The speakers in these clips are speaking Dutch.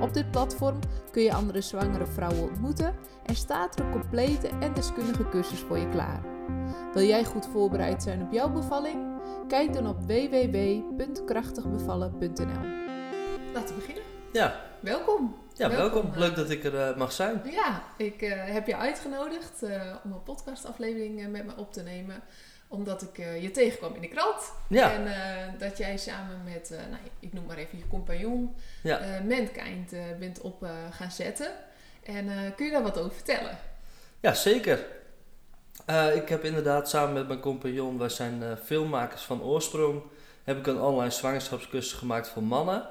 Op dit platform kun je andere zwangere vrouwen ontmoeten en staat er een complete en deskundige cursus voor je klaar. Wil jij goed voorbereid zijn op jouw bevalling? Kijk dan op www.krachtigbevallen.nl. Laten we beginnen. Ja, Welkom. ja Welkom, welkom. Leuk dat ik er eh, mag zijn. Ja, ik eh, heb je uitgenodigd eh, om een podcastaflevering met me op te nemen. Omdat ik eh, je tegenkwam in de krant. Ja, En eh, dat jij samen met, eh, nou, ik noem maar even je compagnon, ja. Mankind bent op gaan zetten. En kun je daar wat over vertellen? ja zeker. Ik heb inderdaad samen met mijn compagnon, wij zijn filmmakers van oorsprong, heb ik een online zwangerschapscursus gemaakt voor mannen.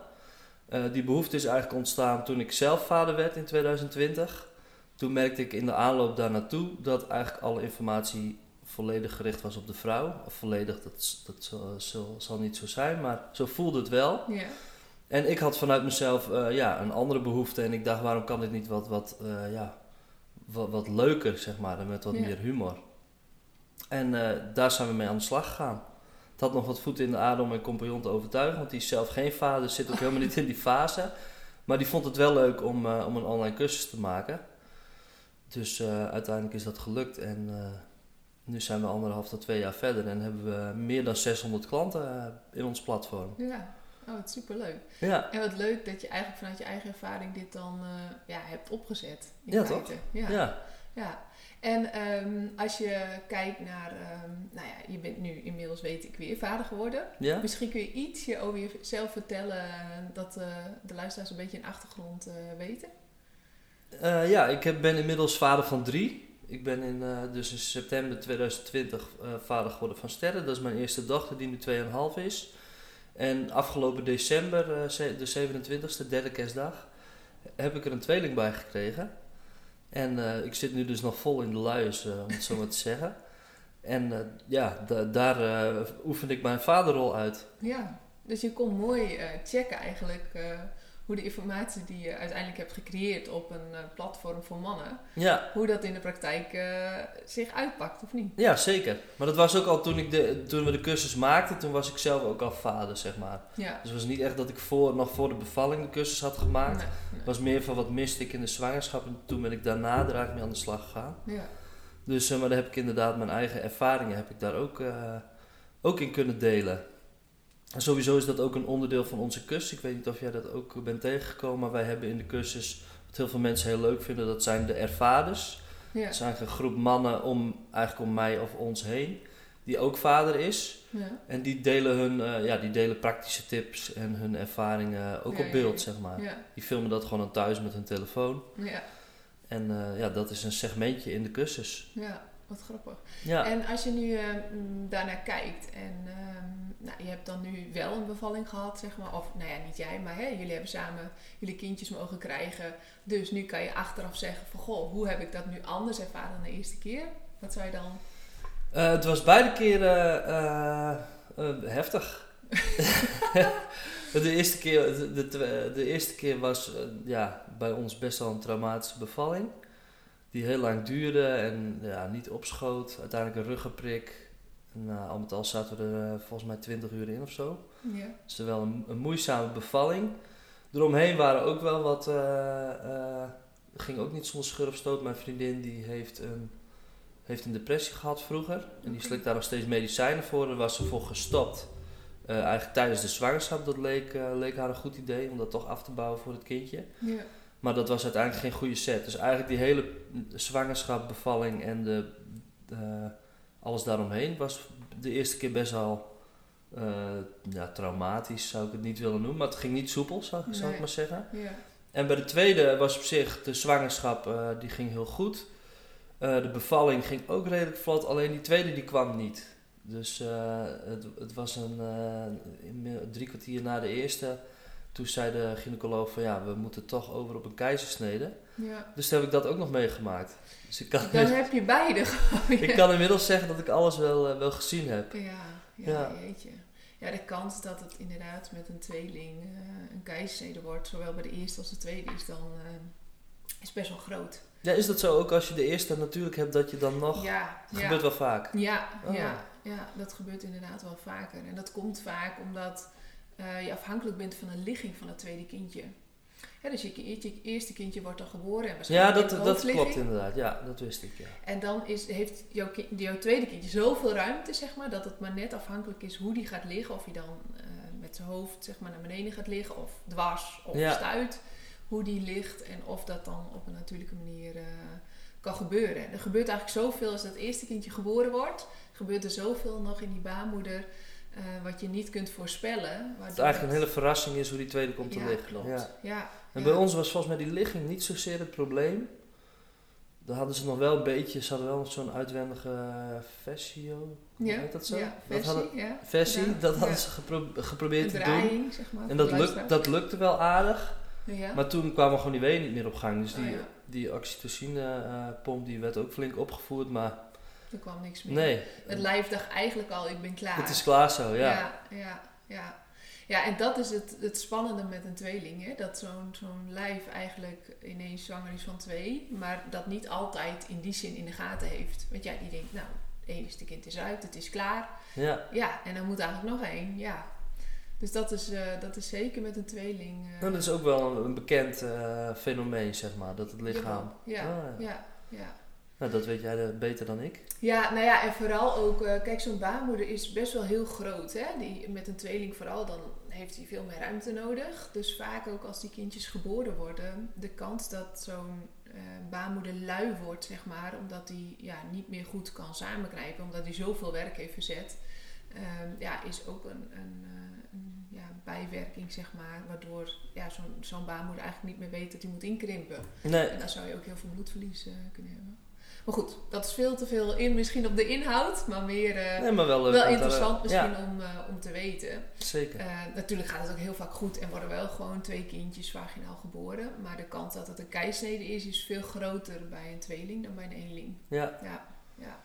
Die behoefte is eigenlijk ontstaan toen ik zelf vader werd in 2020. Toen merkte ik in de aanloop daar naartoe dat eigenlijk alle informatie volledig gericht was op de vrouw. Of volledig, dat, dat zal, zal, zal niet zo zijn, maar zo voelde het wel. Ja, En ik had vanuit mezelf eh, ja, een andere behoefte. En ik dacht, waarom kan dit niet wat, wat, eh, ja, wat, wat leuker, zeg maar, en met wat Ja. meer humor. En eh, daar zijn we mee aan de slag gegaan. Het had nog wat voeten in de aarde om mijn compagnon te overtuigen. Want die is zelf geen vader, zit ook helemaal niet in die fase. Maar die vond het wel leuk om, om een online cursus te maken. Dus uiteindelijk is dat gelukt. En nu zijn we anderhalf tot twee jaar verder. En hebben we meer dan 600 klanten eh, in ons platform. ja. Oh, wat superleuk. Ja, En wat leuk dat je eigenlijk vanuit je eigen ervaring dit dan eh, ja, hebt opgezet. In Ja, feite. Ja. ja. Ja, en ehm, als je kijkt naar, ehm, nou ja, je bent nu inmiddels, weet ik, weer vader geworden. ja. Misschien kun je ietsje over jezelf vertellen, eh, dat de luisteraars een beetje een achtergrond weten. Ja, ik ben inmiddels vader van drie. Ik ben in, eh, dus in september 2020 eh, vader geworden van Sterren. Dat is mijn eerste dochter die nu 2,5 is. En afgelopen december, ze- de 27e, derde kerstdag, heb ik er een tweeling bij gekregen. En ik zit nu dus nog vol in de luiers, om het zo maar te zeggen. En ja, da- daar oefen ik mijn vaderrol uit. Ja, dus je kon mooi checken eigenlijk hoe de informatie die je uiteindelijk hebt gecreëerd op een eh, platform voor mannen, Ja, hoe dat in de praktijk eh, zich uitpakt, of niet? ja, zeker. Maar dat was ook al toen, ik de, toen we de cursus maakten, toen was ik zelf ook al vader, zeg maar. Ja. Dus het was niet echt dat ik voor, nog voor de bevalling de cursus had gemaakt. Nee, Het was meer van wat miste ik in de zwangerschap en toen ben ik daarna er eigenlijk mee aan de slag gegaan. nee. Ja. Dus eh, maar daar heb ik inderdaad mijn eigen ervaringen heb ik daar ook, ook in kunnen delen. En sowieso is dat ook een onderdeel van onze cursus. Ik weet niet of jij dat ook bent tegengekomen, maar wij hebben in de cursus, wat heel veel mensen heel leuk vinden, dat zijn de ervaders. Ja. Dat is eigenlijk een groep mannen om, eigenlijk om mij of ons heen, die ook vader is. Ja. En die delen, hun, eh, ja, die delen praktische tips en hun ervaringen ook Ja, op beeld, zeg maar. Die filmen dat gewoon aan thuis met hun telefoon. Ja. En eh, ja, dat is een segmentje in de cursus. ja, wat grappig. Ja, En als je nu mm, daarnaar kijkt en ehm, nou, je hebt dan nu wel een bevalling gehad, zeg maar. Of nou ja, niet jij, maar hè, jullie hebben samen jullie kindjes mogen krijgen. Dus nu kan je achteraf zeggen van, goh, hoe heb ik dat nu anders ervaren dan de eerste keer? Wat zou je dan... Eh, het was beide keren eh, eh, heftig. de, eerste keer, de, de, eerste keer was ja, bij ons best wel een traumatische bevalling. Die heel lang duurde en ja, niet opschoot. Uiteindelijk een ruggenprik. En, eh, al met al zaten we er eh, volgens mij 20 uur in of zo. Ja. Dus wel een, een moeizame bevalling. Eromheen waren ook wel wat. eh, ging ook niet zonder schur of stoot. Mijn vriendin die heeft een, heeft een depressie gehad vroeger. En die Oké. slikt daar nog steeds medicijnen voor. Daar was ze voor gestopt. Eigenlijk tijdens de zwangerschap. Dat leek, leek haar een goed idee om dat toch af te bouwen voor het kindje. Ja. Maar dat was uiteindelijk geen goede set. Dus eigenlijk die hele zwangerschap, bevalling en de, eh, alles daaromheen was de eerste keer best wel eh, ja, traumatisch, zou ik het niet willen noemen. Maar het ging niet soepel, zou, zou ik maar zeggen. Ja. En bij de tweede was op zich de zwangerschap, eh, die ging heel goed. De bevalling ging ook redelijk vlot, alleen die tweede die kwam niet. Dus het, het was een, drie kwartier na de eerste toen zei de gynaecoloog van ja, we moeten toch over op een keizersnede. Ja. Dus toen heb ik dat ook nog meegemaakt. Dus ik kan, Dan heb je beide gewoon. ik kan inmiddels zeggen dat ik alles wel, eh, wel gezien heb. Ja, ja, Ja. jeetje. Ja, de kans dat het inderdaad met een tweeling eh, een keizersnede wordt, zowel bij de eerste als de tweede, is dan eh, is best wel groot. Ja, is dat zo ook als je de eerste natuurlijk hebt dat je dan nog... Ja, Dat gebeurt wel vaak. Ja, Oh. ja, ja, dat gebeurt inderdaad wel vaker. En dat komt vaak omdat eh, je afhankelijk bent van de ligging van het tweede kindje. Hè, dus je, eerste kindje wordt dan geboren en Ja, waarschijnlijk dat, de dat klopt inderdaad. Ja, dat wist ik, ja. En dan is, heeft jouw, jouw tweede kindje zoveel ruimte, zeg maar, dat het maar net afhankelijk is hoe die gaat liggen. Of hij dan eh, met zijn hoofd zeg maar, naar beneden gaat liggen, of dwars, of Ja. stuit. Hoe die ligt en of dat dan op een natuurlijke manier eh, kan gebeuren. En er gebeurt eigenlijk zoveel als dat eerste kindje geboren wordt. Gebeurt er zoveel nog in die baarmoeder eh, wat je niet kunt voorspellen. Dat het eigenlijk een hele verrassing is hoe die tweede komt te ja, liggen. Klopt. Ja. Ja. En ja. bij ons was volgens mij die ligging niet zozeer het probleem. Daar hadden ze nog wel een beetje, ze hadden wel zo'n uitwendige eh. Hoe ja, heet dat zo? Ja, Dat versie, hadden- ja. Versie, Ja, dat hadden ja. ze gepro- Een geprobeerd te doen. draaiing, zeg maar. En dat, luisteraar. dat lukte wel aardig. Ja. Maar toen kwamen gewoon die weeën niet meer op gang. Dus die, Oh ja. die oxytocine-pomp die werd ook flink opgevoerd. Maar Er kwam niks meer. nee, Het lijf dacht eigenlijk al, ik ben klaar. het is klaar zo, ja. ja, ja, ja. Ja, en dat is het, het spannende met een tweeling. Hè? Dat zo'n zo'n lijf eigenlijk ineens zwanger is van twee, maar dat niet altijd in die zin in de gaten heeft. Want ja, die denkt, nou, het enigste kind is uit, het is klaar. ja. Ja, en dan moet eigenlijk nog één, ja. Dus dat is, eh, dat is zeker met een tweeling. eh, Nou, dat is ook wel een, een bekend eh, fenomeen, zeg maar. Dat het lichaam... Ja, Ah, ja. ja, ja. Nou, dat weet jij eh, beter dan ik. Ja, nou ja, en vooral ook, eh, kijk, zo'n baarmoeder is best wel heel groot. Hè? Die, met een tweeling vooral, dan heeft hij veel meer ruimte nodig. Dus vaak ook als die kindjes geboren worden, de kans dat zo'n eh, baarmoeder lui wordt, zeg maar, omdat hij ja, niet meer goed kan samenknijpen, omdat hij zoveel werk heeft verzet, ehm, ja, is ook een, een, een ja, bijwerking, zeg maar, waardoor ja, zo'n zo'n baarmoeder eigenlijk niet meer weet dat hij moet inkrimpen. Nee, En dan zou je ook heel veel bloedverlies kunnen hebben. Maar goed, dat is veel te veel in misschien op de inhoud, maar meer eh, nee maar wel leuk. wel om te- interessant misschien Ja, om, eh, om te weten. zeker. Eh, natuurlijk gaat het ook heel vaak goed en worden wel gewoon twee kindjes vaginaal geboren. Maar de kans dat het een keisnede is, is veel groter bij een tweeling dan bij een eenling. Ja, Ja, ja.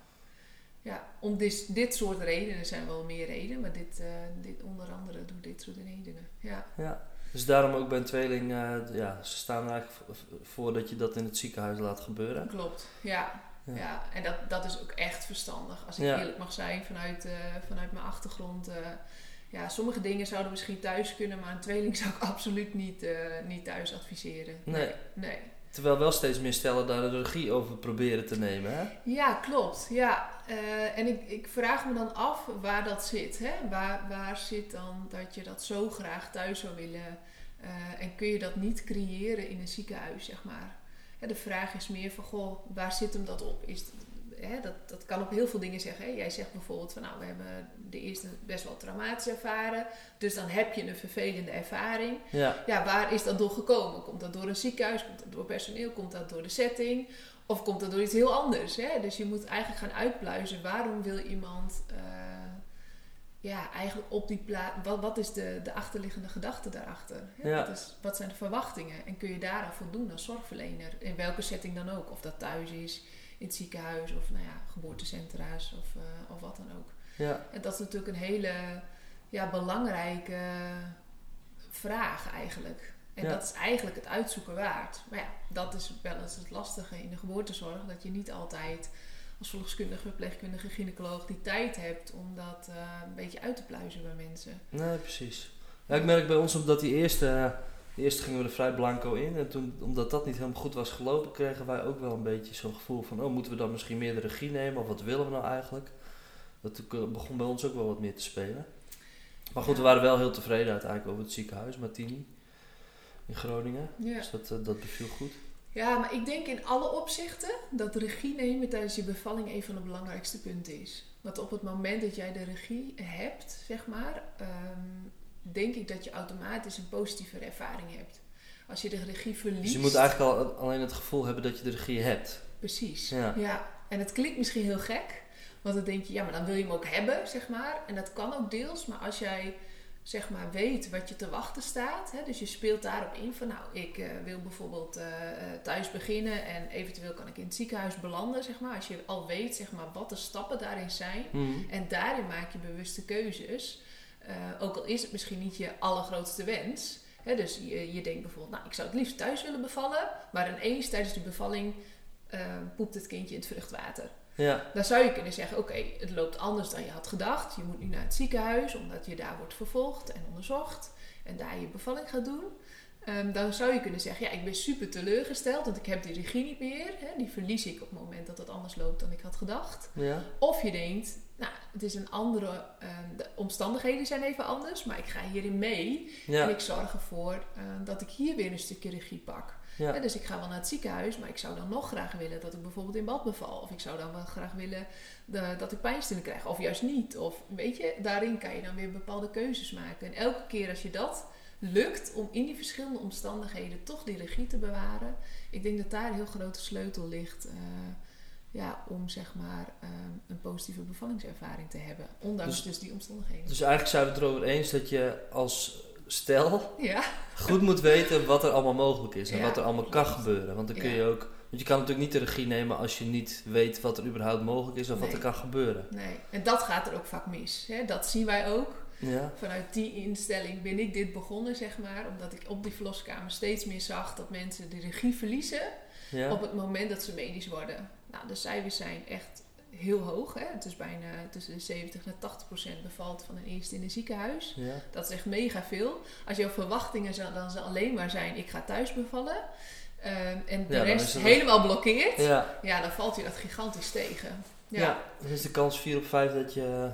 Ja, om dit, dit soort redenen er zijn wel meer redenen, maar dit, eh, dit onder andere door dit soort redenen. Ja, ja. Dus daarom ook bij een tweeling, eh, ja, ze staan er eigenlijk voor dat je dat in het ziekenhuis laat gebeuren. klopt. Ja, Ja. Ja, en dat, dat is ook echt verstandig. Als ik Ja. eerlijk mag zijn vanuit, eh, vanuit mijn achtergrond. eh, ja, sommige dingen zouden misschien thuis kunnen, maar een tweeling zou ik absoluut niet, eh, niet thuis adviseren. Nee. Nee. nee. Terwijl wel steeds meer stellen daar de regie over proberen te nemen, hè? Ja, klopt. Ja. En ik, ik vraag me dan af waar dat zit. Hè? Waar, waar zit dan dat je dat zo graag thuis zou willen? en kun je dat niet creëren in een ziekenhuis, zeg maar? De vraag is meer van, goh, waar zit hem dat op? Is het- hè, dat, dat kan op heel veel dingen zeggen. Hè? Jij zegt bijvoorbeeld van, nou, we hebben de eerste best wel traumatisch ervaren. Dus dan heb je een vervelende ervaring. Ja, Ja, waar is dat door gekomen? Komt dat door een ziekenhuis? Komt dat door personeel? Komt dat door de setting? Of komt dat door iets heel anders? Hè? Dus je moet eigenlijk gaan uitpluizen. Waarom wil iemand eh, ja, eigenlijk op die plaats... Wat, wat is de, de achterliggende gedachte daarachter? Hè? Ja. Wat, is, wat zijn de verwachtingen? En kun je daaraan voldoen als zorgverlener? In welke setting dan ook. Of dat thuis is, in het ziekenhuis of nou ja, geboortecentra's of, eh, of wat dan ook. ja, En dat is natuurlijk een hele ja, belangrijke vraag eigenlijk. En Ja. dat is eigenlijk het uitzoeken waard. Maar ja, dat is wel eens het lastige in de geboortezorg. Dat je niet altijd als verloskundige, verpleegkundige, gynaecoloog die tijd hebt om dat eh, een beetje uit te pluizen bij mensen. nee, precies. Ja, ik merk bij ons omdat die eerste, eh, eerste gingen we er vrij blanco in. En toen, omdat dat niet helemaal goed was gelopen, kregen wij ook wel een beetje zo'n gevoel van, oh, moeten we dan misschien meer de regie nemen? Of wat willen we nou eigenlijk? Dat eh, begon bij ons ook wel wat meer te spelen. Maar goed, Ja. we waren wel heel tevreden uiteindelijk over het ziekenhuis, Martini, in Groningen. Ja. Dus dat, dat beviel goed. Ja, maar ik denk in alle opzichten dat regie nemen tijdens je bevalling een van de belangrijkste punten is. Want op het moment dat jij de regie hebt, zeg maar, ehm, denk ik dat je automatisch een positieve ervaring hebt. Als je de regie verliest. Dus je moet eigenlijk al, alleen het gevoel hebben dat je de regie hebt. Precies. Ja. Ja. En het klinkt misschien heel gek, want dan denk je, ja, maar dan wil je hem ook hebben, zeg maar. En dat kan ook deels, maar als jij zeg maar weet wat je te wachten staat. Hè? Dus je speelt daarop in van nou, ik eh, wil bijvoorbeeld eh, eh, thuis beginnen en eventueel kan ik in het ziekenhuis belanden, zeg maar. Als je al weet, zeg maar, wat de stappen daarin zijn. Mhm. En daarin maak je bewuste keuzes. Ook al is het misschien niet je allergrootste wens. Hè? Dus je, je denkt bijvoorbeeld, nou, ik zou het liefst thuis willen bevallen. Maar ineens tijdens de bevalling poept het kindje in het vruchtwater. Ja, Dan zou je kunnen zeggen, oké, het loopt anders dan je had gedacht. Je moet nu naar het ziekenhuis, omdat je daar wordt vervolgd en onderzocht. En daar je bevalling gaat doen. Ehm, dan zou je kunnen zeggen, ja, ik ben super teleurgesteld, want ik heb die regie niet meer. Hè? Die verlies ik op het moment dat het anders loopt dan ik had gedacht. ja, Of je denkt, nou, het is een andere, ehm, de omstandigheden zijn even anders, maar ik ga hierin mee. En ik zorg ervoor ehm, dat ik hier weer een stukje regie pak. Ja. Dus ik ga wel naar het ziekenhuis, maar ik zou dan nog graag willen dat ik bijvoorbeeld in bad beval. Of ik zou dan wel graag willen de- dat ik pijnstillingen krijg. Of juist niet. Of weet je, daarin kan je dan weer bepaalde keuzes maken. En elke keer als je dat lukt om in die verschillende omstandigheden toch die regie te bewaren. Ik denk dat daar een heel grote sleutel ligt. eh, ja, om zeg maar ehm, een positieve bevallingservaring te hebben. Ondanks Dus- dus, die omstandigheden. Dus eigenlijk zijn we het erover eens dat je als stel ja, goed moet weten wat er allemaal mogelijk is en Ja, wat er allemaal kan gebeuren. Want dan kun je ook, want je kan natuurlijk niet de regie nemen als je niet weet wat er überhaupt mogelijk is of wat er kan gebeuren. nee. En dat gaat er ook vaak mis. Hè? Dat zien wij ook. Ja, Vanuit die instelling ben ik dit begonnen, zeg maar. Omdat ik op die verloskamer steeds meer zag dat mensen de regie verliezen ja, op het moment dat ze medisch worden. Nou, de cijfers zijn echt heel hoog. Hè? Het is bijna tussen de 70 en 80 procent bevalt van een eerste in een ziekenhuis. ja, Dat is echt mega veel. Als jouw verwachtingen dan alleen maar zijn, ik ga thuis bevallen. ehm, en de Ja, rest helemaal blokkeert. Ja. ja. dan valt je dat gigantisch tegen. Ja. dan is de kans 4 op 5 dat je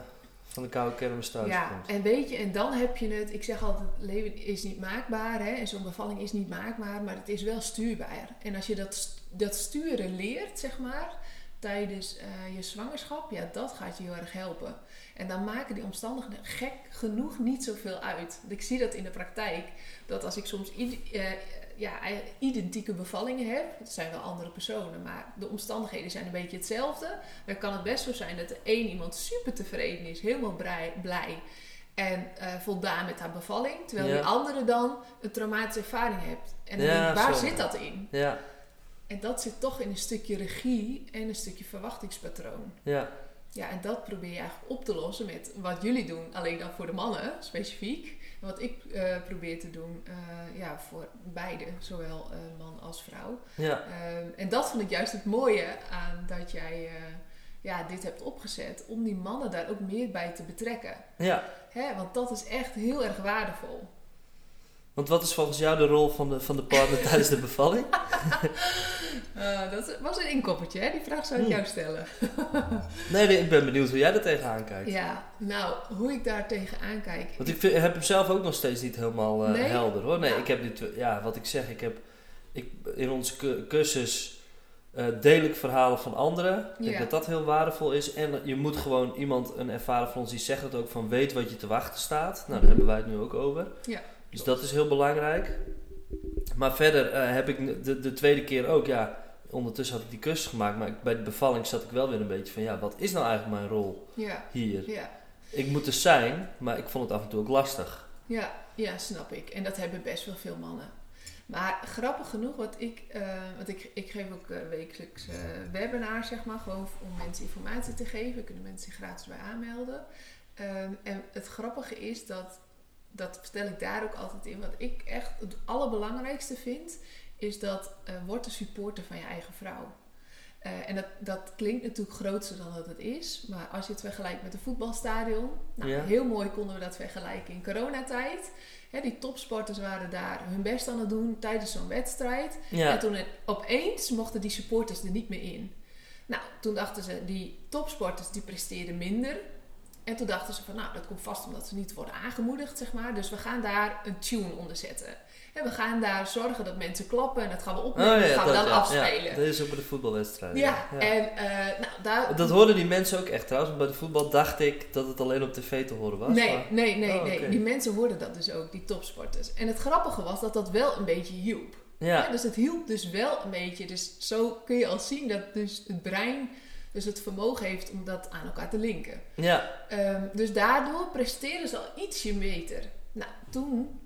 van de koude kermis thuis Ja, komt. en weet je, en dan heb je het. Ik zeg altijd: het leven is niet maakbaar. Hè? En zo'n bevalling is niet maakbaar, maar het is wel stuurbaar. En als je dat, dat sturen leert, zeg maar, tijdens eh, je zwangerschap, ja, dat gaat je heel erg helpen. En dan maken die omstandigheden gek genoeg niet zoveel uit. Want Ik zie dat in de praktijk, dat als ik soms eh, ja, identieke bevallingen heb, het zijn wel andere personen, maar de omstandigheden zijn een beetje hetzelfde, dan kan het best zo zijn dat de een iemand super tevreden is, helemaal blij, blij en eh, voldaan met haar bevalling, terwijl Ja. die andere dan een traumatische ervaring hebt. En Ja, denk waar zo. zit dat in? Ja, En dat zit toch in een stukje regie en een stukje verwachtingspatroon. ja, Ja, en dat probeer je eigenlijk op te lossen met wat jullie doen, alleen dan voor de mannen specifiek. En wat ik eh, probeer te doen, eh, ja, voor beide, zowel eh, man als vrouw. ja, Ehm, en dat vond ik juist het mooie aan dat jij ja, dit hebt opgezet, om die mannen daar ook meer bij te betrekken. ja. Hè? Want dat is echt heel erg waardevol. Want wat is volgens jou de rol van de, van de partner tijdens de bevalling? Eh, dat was een inkoppertje, hè? die vraag zou ik Hmm. jou stellen. Nee, nee, ik ben benieuwd hoe jij er tegenaan kijkt. Ja, nou, hoe ik daar tegenaan kijk. Want ik vind- heb hem zelf ook nog steeds niet helemaal eh, Nee? helder hoor. Nee, Ja. ik heb dit, ja, wat ik zeg, ik heb ik, in onze cu- cursus eh, deel ik verhalen van anderen. Ik denk Ja. dat dat heel waardevol is. En je moet gewoon iemand, een ervaren van ons, die zegt het ook van weet wat je te wachten staat. Nou, daar hebben wij het nu ook over. Ja, Dus dat is heel belangrijk. Maar verder eh, heb ik de, de tweede keer ook, ja, ondertussen had ik die cursus gemaakt. Maar bij de bevalling zat ik wel weer een beetje van, ja, wat is nou eigenlijk mijn rol ja, hier? ja. Ik moet er zijn, maar ik vond het af en toe ook lastig. Ja, ja, snap ik. En dat hebben best wel veel mannen. Maar grappig genoeg, wat ik, eh, want ik, ik geef ook eh, wekelijks webinars, zeg maar, gewoon om mensen informatie te geven. Kunnen mensen zich gratis bij aanmelden. Ehm, en het grappige is dat, dat vertel ik daar ook altijd in, wat ik echt het allerbelangrijkste vind, is dat eh word de supporter van je eigen vrouw. Eh, en dat, dat klinkt natuurlijk groter dan dat het is. Maar als je het vergelijkt met een voetbalstadion. Nou, Ja. heel mooi konden we dat vergelijken in coronatijd. Hè, die topsporters waren daar hun best aan het doen tijdens zo'n wedstrijd. Ja, En toen het, opeens mochten die supporters er niet meer in. Nou, toen dachten ze, die topsporters die presteerden minder. En toen dachten ze van, nou, dat komt vast omdat ze niet worden aangemoedigd, zeg maar. Dus we gaan daar een tune onder zetten. En we gaan daar zorgen dat mensen klappen en dat gaan we opnemen en dat gaan we dan Oh ja. afspelen. Ja, dat is ook bij de voetbalwedstrijd. Ja, en eh, nou, daar... Dat hoorden die mensen ook echt trouwens. Bij de voetbal dacht ik dat het alleen op tv te horen was. Nee, maar- nee, nee, Oh, nee. Die mensen hoorden dat dus ook, die topsporters. En het grappige was dat dat wel een beetje hielp. Ja, Ja, dus het hielp dus wel een beetje. Dus zo kun je al zien dat dus het brein dus het vermogen heeft om dat aan elkaar te linken. ja, Ehm, dus daardoor presteren ze al ietsje beter. Nou, toen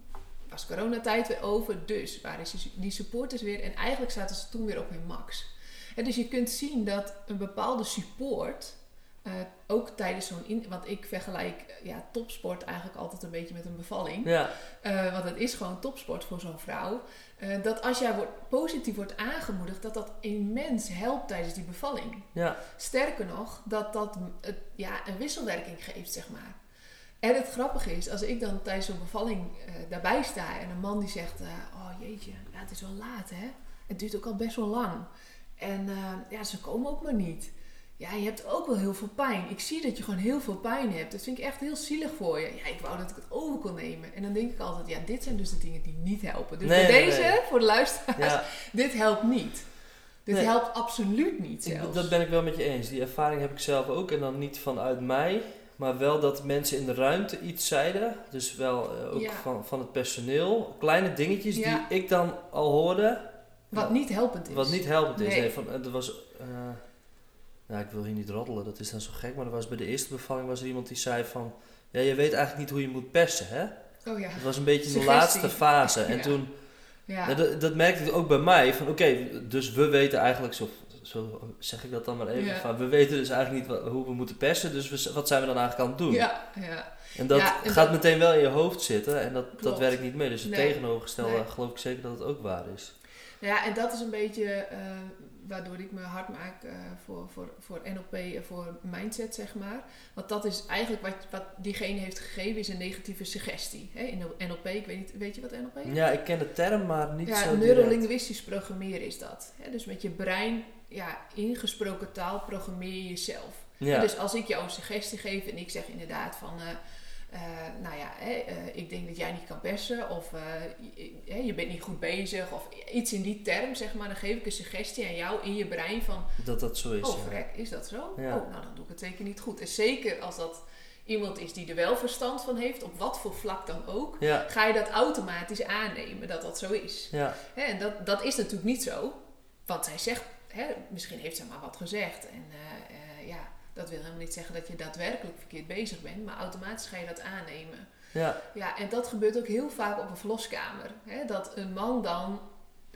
was coronatijd weer over, dus waren die supporters weer en eigenlijk zaten ze toen weer op hun max. En dus je kunt zien dat een bepaalde support, uh, ook tijdens zo'n... In, want ik vergelijk ja, topsport eigenlijk altijd een beetje met een bevalling. Ja. Uh, want het is gewoon topsport voor zo'n vrouw. Uh, dat als jij wordt, positief wordt aangemoedigd, dat dat immens helpt tijdens die bevalling. Ja. Sterker nog, dat dat het, ja, een wisselwerking geeft, zeg maar. En het grappige is, als ik dan tijdens zo'n bevalling daarbij sta en een man die zegt: Oh jeetje, ja, het is wel laat hè. Het duurt ook al best wel lang. En ja, ze komen ook maar niet. Ja, je hebt ook wel heel veel pijn. Ik zie dat je gewoon heel veel pijn hebt. Dat vind ik echt heel zielig voor je. Ja, ik wou dat ik het over kon nemen. En dan denk ik altijd: Ja, dit zijn dus de dingen die niet helpen. Dus nee, nee, deze, nee. voor de luisteraars, Ja. dit helpt niet. Dit helpt absoluut niet Ik- zelfs. dat ben ik wel met je eens. Die ervaring heb ik zelf ook. En dan niet vanuit mij, maar wel dat mensen in de ruimte iets zeiden. Dus wel eh, ook Ja. van, van het personeel. Kleine dingetjes Ja. die ik dan al hoorde. Wat niet helpend is. Wat niet helpend is. Nee. Van, er was, eh, nou, ik wil hier niet roddelen, dat is dan zo gek. Maar er was bij de eerste bevalling was er iemand die zei van... Ja, je weet eigenlijk niet hoe je moet persen, hè? Oh ja. Het was een beetje de Suggestie. laatste fase. En Ja. toen... Ja. Ja, dat, dat merkte ik ook bij mij. Van oké, dus we weten eigenlijk, zo, zo zeg ik dat dan maar even. Ja. Van, we weten dus eigenlijk niet wa- hoe we moeten persen. Dus we, wat zijn we dan eigenlijk aan het doen? ja, ja. En dat Ja, en gaat dat- meteen wel in je hoofd zitten. En dat, dat werkt niet mee. Dus het Nee. tegenovergestelde Nee. geloof ik zeker dat het ook waar is. Ja, en dat is een beetje eh, waardoor ik me hard maak eh, voor, voor, voor NLP en voor mindset, zeg maar. Want dat is eigenlijk wat, wat diegene heeft gegeven, is een negatieve suggestie. Hè? NLP, ik weet niet, weet je wat NLP is? Ja, ik ken de term, maar niet ja, zo neurolinguistisch programmeren is dat. Hè? Dus met je brein, ja, ingesproken taal programmeer je jezelf. Ja, Dus als ik jou een suggestie geef en ik zeg inderdaad van, eh, eh, nou ja, hè, eh, ik denk dat jij niet kan persen of eh, je, je bent niet goed bezig of iets in die term, zeg maar, dan geef ik een suggestie aan jou in je brein van, dat dat zo is. oh ja. is dat zo? Ja. Oh, nou dan doe ik het zeker niet goed. En zeker als dat iemand is die er wel verstand van heeft, op wat voor vlak dan ook, Ja, ga je dat automatisch aannemen dat dat zo is. ja, Hè, en dat, dat is natuurlijk niet zo. Want zij zegt, hè, misschien heeft ze maar wat gezegd. En dat wil helemaal niet zeggen dat je daadwerkelijk verkeerd bezig bent. Maar automatisch ga je dat aannemen. ja, Ja, en dat gebeurt ook heel vaak op een verloskamer. Hè, dat een man dan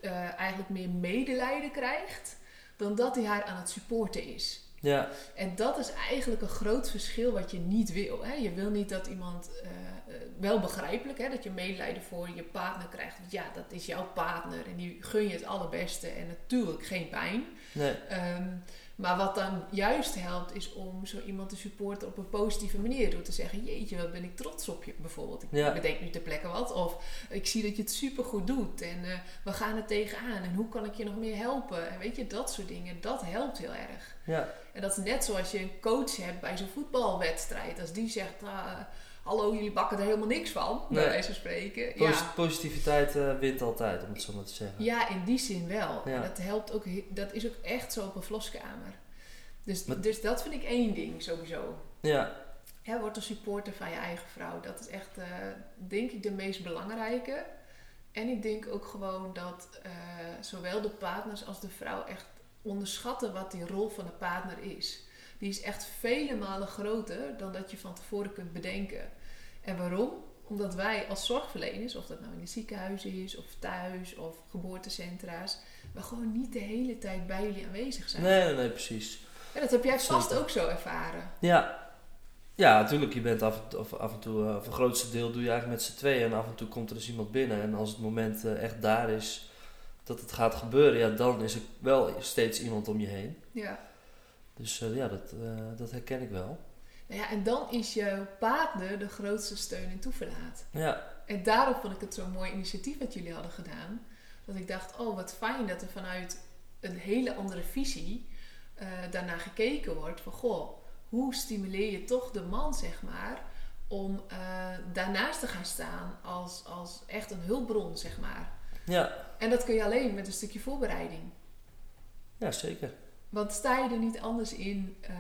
eh, eigenlijk meer medelijden krijgt dan dat hij haar aan het supporten is. ja, En dat is eigenlijk een groot verschil wat je niet wil. Hè? Je wil niet dat iemand, eh, eh, wel begrijpelijk, hè, dat je medelijden voor je partner krijgt. Want ja, dat is jouw partner en die gun je het allerbeste en natuurlijk geen pijn. nee, Ehm, maar wat dan juist helpt, is om zo iemand te supporten op een positieve manier. Door te zeggen, jeetje, wat ben ik trots op je bijvoorbeeld. Ik Ja. bedenk nu ter plekke wat. Of ik zie dat je het supergoed doet. En eh, we gaan er tegenaan. En hoe kan ik je nog meer helpen? En weet je, dat soort dingen, dat helpt heel erg. ja, En dat is net zoals je een coach hebt bij zo'n voetbalwedstrijd. Als die zegt, ah, hallo, jullie bakken er helemaal niks van. Bij Nee. wijze van spreken. Ja. positiviteit eh, wint altijd, om het zo maar te zeggen. ja, in die zin wel. Ja. En dat helpt ook, dat is ook echt zo op een verloskamer. Dus, Maar- dus dat vind ik één ding sowieso. Ja, Ja, word een supporter van je eigen vrouw. Dat is echt, eh, denk ik, de meest belangrijke. En ik denk ook gewoon dat eh, zowel de partners als de vrouw echt onderschatten wat die rol van de partner is. Die is echt vele malen groter dan dat je van tevoren kunt bedenken. En waarom? Omdat wij als zorgverleners, of dat nou in de ziekenhuizen is, of thuis, of geboortecentra's, we gewoon niet de hele tijd bij jullie aanwezig zijn. nee, nee, nee, precies. En dat heb jij vast Zeker. ook zo ervaren. Ja. Ja, natuurlijk. Je bent af en toe, af en toe eh, of een grootste deel doe je eigenlijk met z'n tweeën. En af en toe komt er dus iemand binnen. En als het moment eh, echt daar is dat het gaat gebeuren, ja, dan is er wel steeds iemand om je heen. Ja. Dus eh, ja, dat, eh, dat herken ik wel. Nou ja, en dan is jouw partner de grootste steun en toeverlaat. Ja, En daarom vond ik het zo'n mooi initiatief wat jullie hadden gedaan. Dat ik dacht, oh wat fijn dat er vanuit een hele andere visie eh daarna gekeken wordt. Van goh, hoe stimuleer je toch de man, zeg maar, om daarnaast te gaan staan als, als echt een hulpbron, zeg maar. ja, En dat kun je alleen met een stukje voorbereiding. ja zeker. Want sta je er niet anders in eh,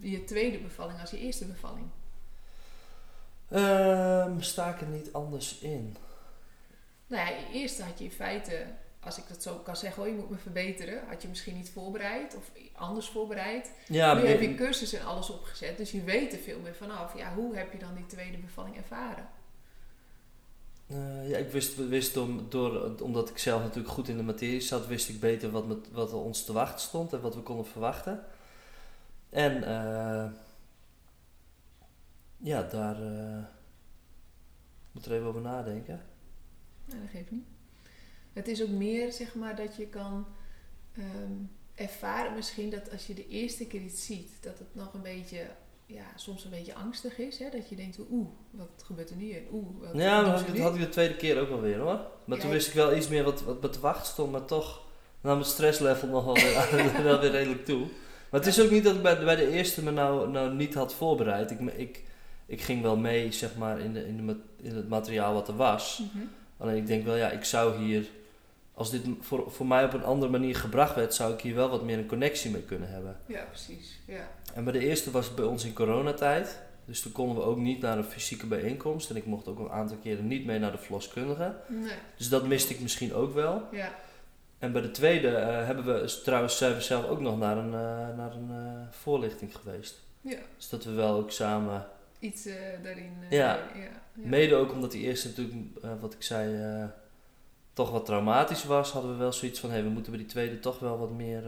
je tweede bevalling als je eerste bevalling? Ehm, sta ik er niet anders in? Nou ja, eerst had je in feite, als ik dat zo kan zeggen, oh, je moet me verbeteren. Had je misschien niet voorbereid of anders voorbereid. Ja, nu heb je cursus en alles opgezet, dus je weet er veel meer vanaf. Ja, hoe heb je dan die tweede bevalling ervaren? Eh, ja, ik wist, wist door, omdat ik zelf natuurlijk goed in de materie zat, wist ik beter wat, met, wat er ons te wachten stond en wat we konden verwachten. En eh, ja, daar uh, moet er even over nadenken. Nou, dat geeft niet. Het is ook meer, zeg maar, dat je kan ehm, ervaren misschien dat als je de eerste keer iets ziet, dat het nog een beetje ja, soms een beetje angstig is. Hè? Dat je denkt, oeh, wat gebeurt er nu? En oeh, wat ja, dat had, ik de tweede keer ook wel weer hoor. Maar toen wist ik wel iets meer wat, wat me te wachten stond. Maar toch nam het stresslevel nog wel weer, wel weer redelijk toe. Maar het is ook niet dat ik bij, bij de eerste me nou, nou niet had voorbereid. Ik, ik, ik ging wel mee zeg maar, in, de, in, de, in het materiaal wat er was. Mhm. Alleen ik denk wel, ja, ik zou hier... Als dit voor, voor mij op een andere manier gebracht werd, zou ik hier wel wat meer een connectie mee kunnen hebben. Ja, precies. Ja. En bij de eerste was het bij ons in coronatijd. Dus toen konden we ook niet naar een fysieke bijeenkomst. En ik mocht ook een aantal keren niet mee naar de verloskundige. Nee. Dus dat miste ik misschien ook wel. Ja. En bij de tweede uh, hebben we trouwens zijn we zelf ook nog naar een, uh, naar een uh, voorlichting geweest. Ja. Dus dat we wel ook samen... Iets daarin... Ja. ja. ja. Mede ook omdat die eerste natuurlijk, wat ik zei, toch wat traumatisch was. Hadden we wel zoiets van, hé, hey, we moeten bij die tweede toch wel wat meer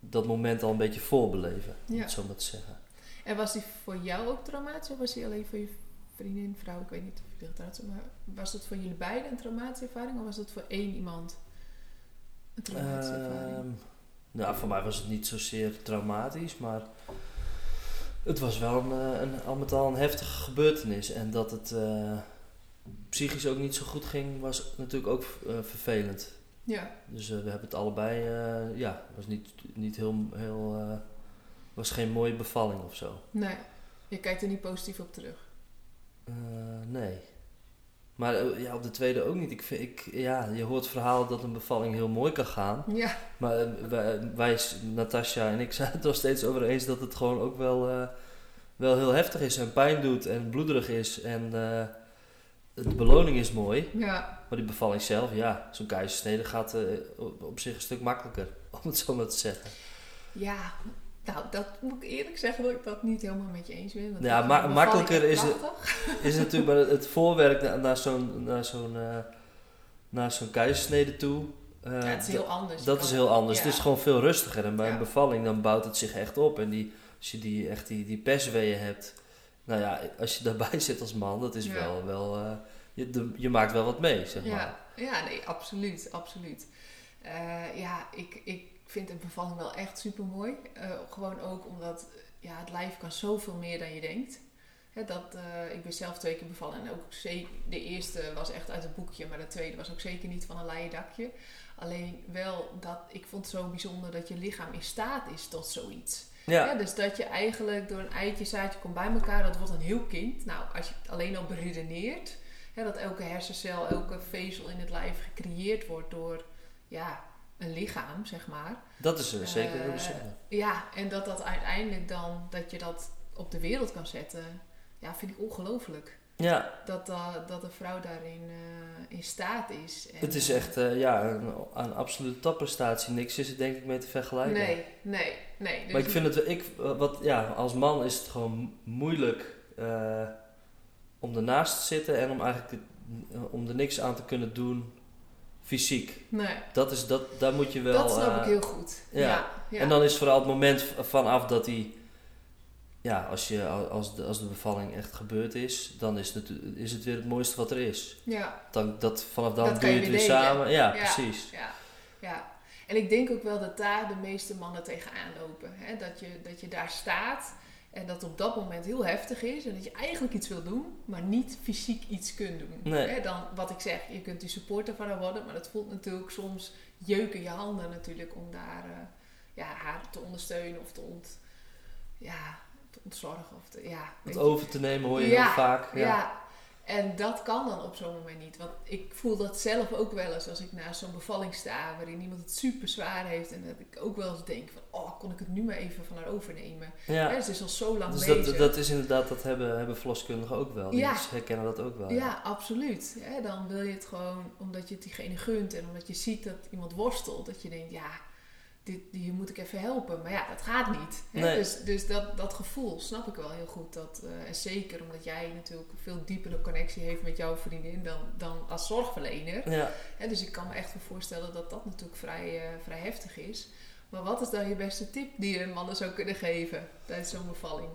dat moment al een beetje voorbeleven, om het zo maar te zeggen. En was die voor jou ook traumatisch of was die alleen voor je vriendin, vrouw, ik weet niet of je getrouwd maar was dat voor jullie beiden een traumatische ervaring of was dat voor één iemand een traumatische ervaring? Um, nou, voor mij was het niet zozeer traumatisch, maar het was wel een, eh, een, al met al een heftige gebeurtenis. En dat het uh, psychisch ook niet zo goed ging, was natuurlijk ook uh, vervelend. Ja. Dus uh, we hebben het allebei, uh, ja, was niet, niet heel, heel was geen mooie bevalling of zo. Nee, je kijkt er niet positief op terug. nee. Maar ja, op de tweede ook niet. Ik vind, ik, ja, je hoort verhalen dat een bevalling heel mooi kan gaan. Ja. Maar wij, wij, Natasja en ik zijn het er steeds over eens dat het gewoon ook wel, wel heel heftig is en pijn doet en bloederig is. En de beloning is mooi. Ja. Maar die bevalling zelf, ja, zo'n keizersnede gaat uh, op zich een stuk makkelijker, om het zo maar te zeggen. Ja, nou, dat moet ik eerlijk zeggen dat ik dat niet helemaal met je eens ben. Ja, ma makkelijker is het, is natuurlijk maar het voorwerk naar, naar zo'n naar zo'n uh, naar zo'n keizersnede toe. Uh, ja, het is heel anders. Dat is heel anders. Ja. Het is gewoon veel rustiger. En bij ja. een bevalling dan bouwt het zich echt op. En die, als je die, echt die, die persweeën hebt, nou ja, als je daarbij zit als man, dat is wel, wel uh, je, de, je maakt wel wat mee, zeg ja. maar. Ja, nee, absoluut, absoluut. Uh, ja, ik, ik vind een bevalling wel echt super mooi. Uh, gewoon ook omdat ja, het lijf kan zoveel meer dan je denkt. Hè, dat, ik ben zelf twee keer bevallen en ook zeker, de eerste was echt uit het boekje, maar de tweede was ook zeker niet van een leien dakje. Alleen wel dat ik vond het zo bijzonder dat je lichaam in staat is tot zoiets. Ja. dus dat je eigenlijk door een eitje, zaadje komt bij elkaar, dat wordt een heel kind. Nou, als je het alleen al beredeneert, hè, dat elke hersencel, elke vezel in het lijf gecreëerd wordt door ja, een lichaam, zeg maar. Dat is uh, zeker heel bijzonder. Ja, en dat dat uiteindelijk dan, dat je dat op de wereld kan zetten, ja, vind ik ongelooflijk. Ja. Dat, uh, dat een vrouw daarin uh, in staat is. En, het is echt uh, ja, een, een absolute topprestatie. Niks is er denk ik mee te vergelijken. Nee, nee, nee. Dus maar ik vind het, ik, wat, ja, als man is het gewoon moeilijk om ernaast te zitten en om eigenlijk om er niks aan te kunnen doen fysiek. Nee. Dat is, dat, daar moet je wel... Dat snap ik heel goed. Ja. Ja, ja. En dan is vooral het moment vanaf dat hij ja, als, je, als, de, als de bevalling echt gebeurd is, dan is het, is het weer het mooiste wat er is. Ja. Dan, dat, vanaf dan doe je het weer samen. Ja, precies. Ja, ja. En ik denk ook wel dat daar de meeste mannen tegenaan lopen. Hè? Dat, je, dat je daar staat en dat op dat moment heel heftig is. En dat je eigenlijk iets wil doen, maar niet fysiek iets kunt doen. Nee. Hè? Dan, wat ik zeg, je kunt die supporter van haar worden. Maar dat voelt natuurlijk soms jeuken je handen natuurlijk om daar uh, ja, haar te ondersteunen of te ont... Ja, ontzorgen. Of te, ja, het over te nemen hoor je heel vaak. Ja. ja. en dat kan dan op zo'n moment niet. Want ik voel dat zelf ook wel eens als ik naast zo'n bevalling sta waarin iemand het super zwaar heeft. En dat ik ook wel eens denk van, oh, kon ik het nu maar even van haar overnemen. Ja. Hè, ze is al zo lang dus bezig. Dat, dat is inderdaad, dat hebben, hebben verloskundigen ook wel. Die ja. herkennen dat ook wel. Ja, ja absoluut. Hè, dan wil je het gewoon, omdat je het diegene gunt en omdat je ziet dat iemand worstelt, dat je denkt, ja dit, hier moet ik even helpen. Maar ja, dat gaat niet. Hè? Nee. Dus, dus dat, dat gevoel snap ik wel heel goed. Dat, eh, en zeker omdat jij natuurlijk een veel diepere connectie heeft met jouw vriendin dan, dan als zorgverlener. Ja. Hè, dus ik kan me echt wel voorstellen dat dat natuurlijk vrij, eh, vrij heftig is. Maar wat is dan je beste tip die je mannen zou kunnen geven tijdens zo'n bevalling?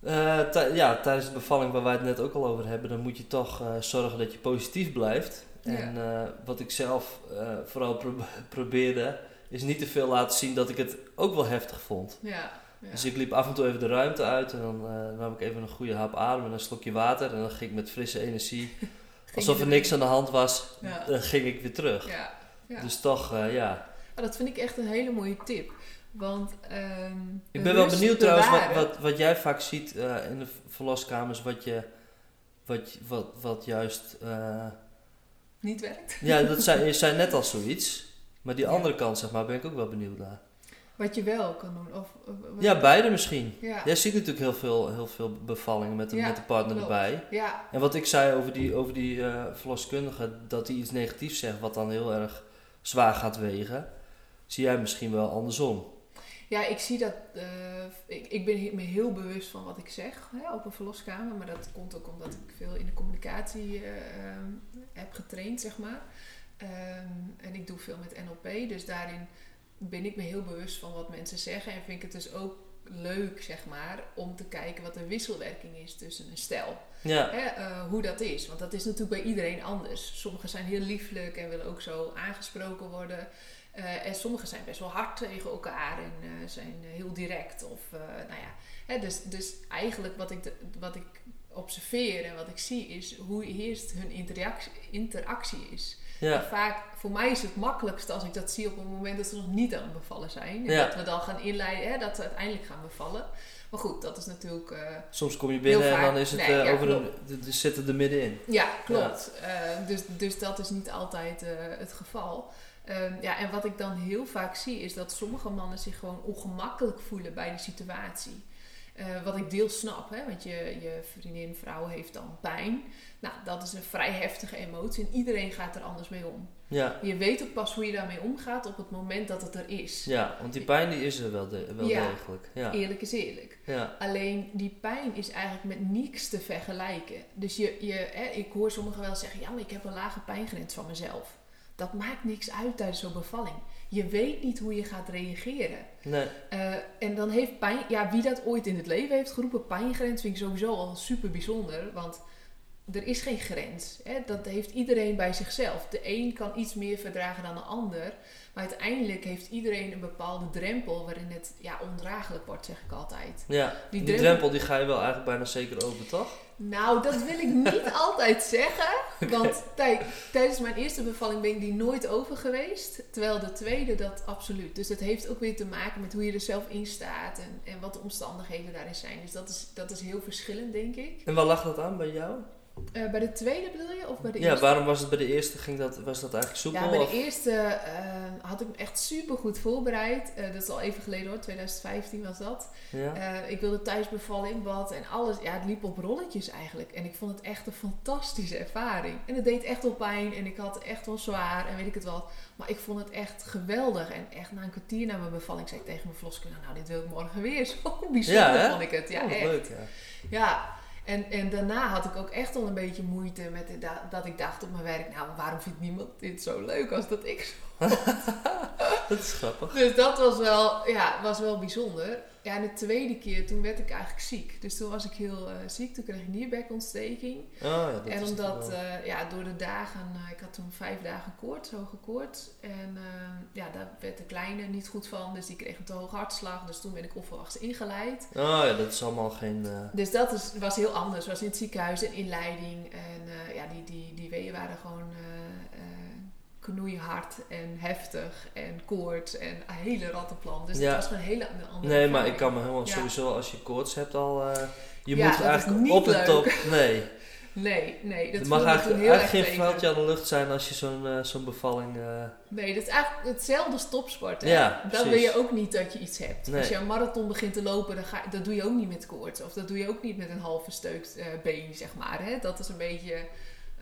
Eh, ja, tijdens de bevalling waar wij het net ook al over hebben, dan moet je toch zorgen dat je positief blijft. Ja. En wat ik zelf vooral pro- probeerde, is niet te veel laten zien dat ik het ook wel heftig vond. Ja, ja. Dus ik liep af en toe even de ruimte uit en dan eh, nam ik even een goede hap adem en een slokje water. En dan ging ik met frisse energie, alsof er niks aan de hand was, Ja. dan ging ik weer terug. Dus toch, eh, ja. Oh, dat vind ik echt een hele mooie tip. Want ehm, Ik ben wel benieuwd trouwens wat, wat, wat jij vaak ziet eh, in de verloskamers, wat je, wat, wat, wat juist... niet werkt. ja, dat zei, je zei net al zoiets, maar die Ja. andere kant zeg maar, ben ik ook wel benieuwd naar. Wat je wel kan doen. Of, Ja, beide misschien. ja. Jij ziet natuurlijk heel veel, heel veel bevallingen met de, Ja, met de partner klopt. erbij. ja, En wat ik zei over die, over die eh, verloskundige, dat hij iets negatiefs zegt wat dan heel erg zwaar gaat wegen, zie jij misschien wel andersom. Ja, ik zie dat. eh, ik, ik ben me heel bewust van wat ik zeg hè, op een verloskamer. Maar dat komt ook omdat ik veel in de communicatie eh, heb getraind, zeg maar. Ehm, en ik doe veel met NLP. Dus daarin ben ik me heel bewust van wat mensen zeggen. En vind ik het dus ook leuk, zeg maar, om te kijken wat de wisselwerking is tussen een stel. Ja, Hè, eh, hoe dat is. Want dat is natuurlijk bij iedereen anders. Sommigen zijn heel lieflijk en willen ook zo aangesproken worden. Eh, en sommigen zijn best wel hard tegen elkaar en eh, zijn heel direct. Of, nou ja. Hè, dus, dus eigenlijk wat ik, de- wat ik observeer en wat ik zie is hoe eerst hun interactie, interactie is. Ja, vaak, voor mij is het makkelijkst als ik dat zie op het moment dat ze nog niet aan het bevallen zijn. En Ja. dat we dan gaan inleiden, hè, dat ze uiteindelijk gaan bevallen. Maar goed, dat is natuurlijk... eh, soms kom je binnen en dan is het Nee, eh, ja, over de, de zitten er middenin. Ja, klopt. Eh, dus, dus dat is niet altijd het geval. Ehm, ja, en wat ik dan heel vaak zie is dat sommige mannen zich gewoon ongemakkelijk voelen bij de situatie. Eh, wat ik deels snap, hè? want je, je vriendin, vrouw heeft dan pijn. Nou, dat is een vrij heftige emotie en iedereen gaat er anders mee om. Ja, Je weet ook pas hoe je daarmee omgaat op het moment dat het er is. ja, want die pijn die is er wel, de- wel Ja. degelijk. Ja, Eerlijk is eerlijk. ja, Alleen die pijn is eigenlijk met niks te vergelijken. Dus je, je, hè, ik hoor sommigen wel zeggen: ja, maar ik heb een lage pijngrens van mezelf. Dat maakt niks uit tijdens zo'n bevalling. Je weet niet hoe je gaat reageren. nee, Eh, en dan heeft pijn, ja, wie dat ooit in het leven heeft geroepen, pijngrens vind ik sowieso al super bijzonder. Want er is geen grens. Hè? Dat heeft iedereen bij zichzelf. De een kan iets meer verdragen dan de ander. Maar uiteindelijk heeft iedereen een bepaalde drempel waarin het ja, ondraaglijk wordt, zeg ik altijd. ja. Die Die, drempel- drempel die ga je wel eigenlijk bijna zeker over, toch? Nou, dat wil ik niet altijd zeggen. Want tij- tijdens mijn eerste bevalling ben ik die nooit over geweest. Terwijl de tweede dat absoluut. Dus dat heeft ook weer te maken met hoe je er zelf in staat. En, en wat de omstandigheden daarin zijn. Dus dat is, dat is heel verschillend, denk ik. En waar lag dat aan bij jou? Eh, bij de tweede bedoel je? Of bij de Ja, eerste? waarom was het bij de eerste, ging dat, was dat eigenlijk soepel? Ja, bij de eerste eh, had ik me echt super goed voorbereid. Eh, dat is al even geleden hoor, 2015 was dat. ja? Ik wilde thuisbevalling, bad en alles. Ja, het liep op rolletjes eigenlijk. En ik vond het echt een fantastische ervaring. En het deed echt wel pijn en ik had echt wel zwaar en weet ik het wat. Maar ik vond het echt geweldig. En echt na een kwartier na mijn bevalling zei ik tegen mijn verloskundige... Nou, dit wil ik morgen weer. Zo bijzonder Ja, vond ik het. Ja, Oh, echt. leuk, ja. Ja, en, en daarna had ik ook echt al een beetje moeite met de- da- dat ik dacht op mijn werk... Nou, waarom vindt niemand dit zo leuk als dat ik zo Dat is grappig. dus dat was wel, ja, was wel bijzonder. Ja, en de tweede keer, toen werd ik eigenlijk ziek. Dus toen was ik heel eh, ziek. Toen kreeg ik nierbekontsteking. Oh ja, en omdat, eh, ja, door de dagen... eh, ik had toen vijf dagen koorts, hoge koorts. En eh, ja, daar werd de kleine niet goed van. Dus die kreeg een te hoge hartslag. Dus toen ben ik onverwachts ingeleid. Oh ja, dat is allemaal geen... Dus dat is, was heel anders. was in het ziekenhuis en inleiding. En eh, ja, die, die, die weeën waren gewoon knoeihard en heftig en koorts en een hele rattenplan. Dus Ja. het was gewoon een hele andere Nee, maar ik kan me helemaal Ja. sowieso als je koorts hebt al... eh, je Ja, moet dat eigenlijk op de top... Nee, Nee, nee, dat mag eigenlijk, heel eigenlijk geen tegen. vuiltje aan de lucht zijn als je zo'n eh, zo'n bevalling... eh, Nee, dat is eigenlijk hetzelfde als topsport. Hè? Ja, dan wil je ook niet dat je iets hebt. Nee. Als je een marathon begint te lopen, dan ga, dat doe je ook niet met koorts. Of dat doe je ook niet met een half versteukt eh, been, zeg maar. Hè? Dat is een beetje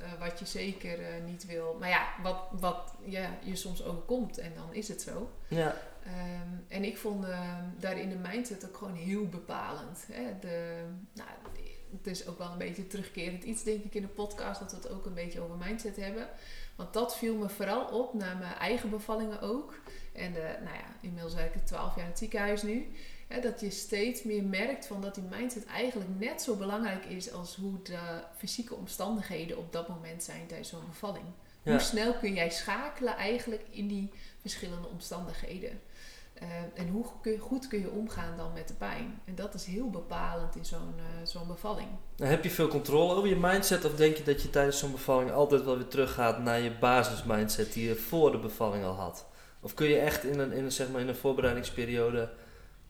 eh, wat je zeker eh, niet wil. Maar ja, wat, wat ja, je soms overkomt en dan is het zo. Ja. Ehm, en ik vond uh, daarin de mindset ook gewoon heel bepalend. Hè? De, nou, het is ook wel een beetje terugkerend iets, denk ik, in de podcast, dat we het ook een beetje over mindset hebben. Want dat viel me vooral op naar mijn eigen bevallingen ook. En de, nou ja, inmiddels werk ik 12 jaar in het ziekenhuis nu. Hè, dat je steeds meer merkt van dat die mindset eigenlijk net zo belangrijk is als hoe de fysieke omstandigheden op dat moment zijn tijdens zo'n bevalling. Hoe snel kun jij schakelen eigenlijk in die verschillende omstandigheden? Uh, en hoe kun, goed kun je omgaan dan met de pijn? En dat is heel bepalend in zo'n uh, zo'n bevalling. En heb je veel controle over je mindset? Of denk je dat je tijdens zo'n bevalling altijd wel weer teruggaat naar je basismindset die je voor de bevalling al had? Of kun je echt in een, in een, zeg maar in een voorbereidingsperiode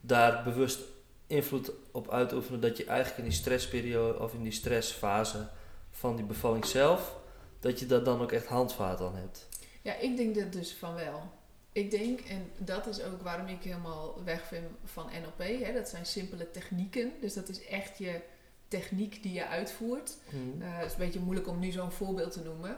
daar bewust invloed op uitoefenen dat je eigenlijk in die stressperiode of in die stressfase van die bevalling zelf, dat je daar dan ook echt handvaart aan hebt? Ja, ik denk dat dus van wel. Ik denk, en dat is ook waarom ik helemaal weg vind van NLP, hè, dat zijn simpele technieken. Dus dat is echt je techniek die je uitvoert. Hmm. Uh, het is een beetje moeilijk om nu zo'n voorbeeld te noemen.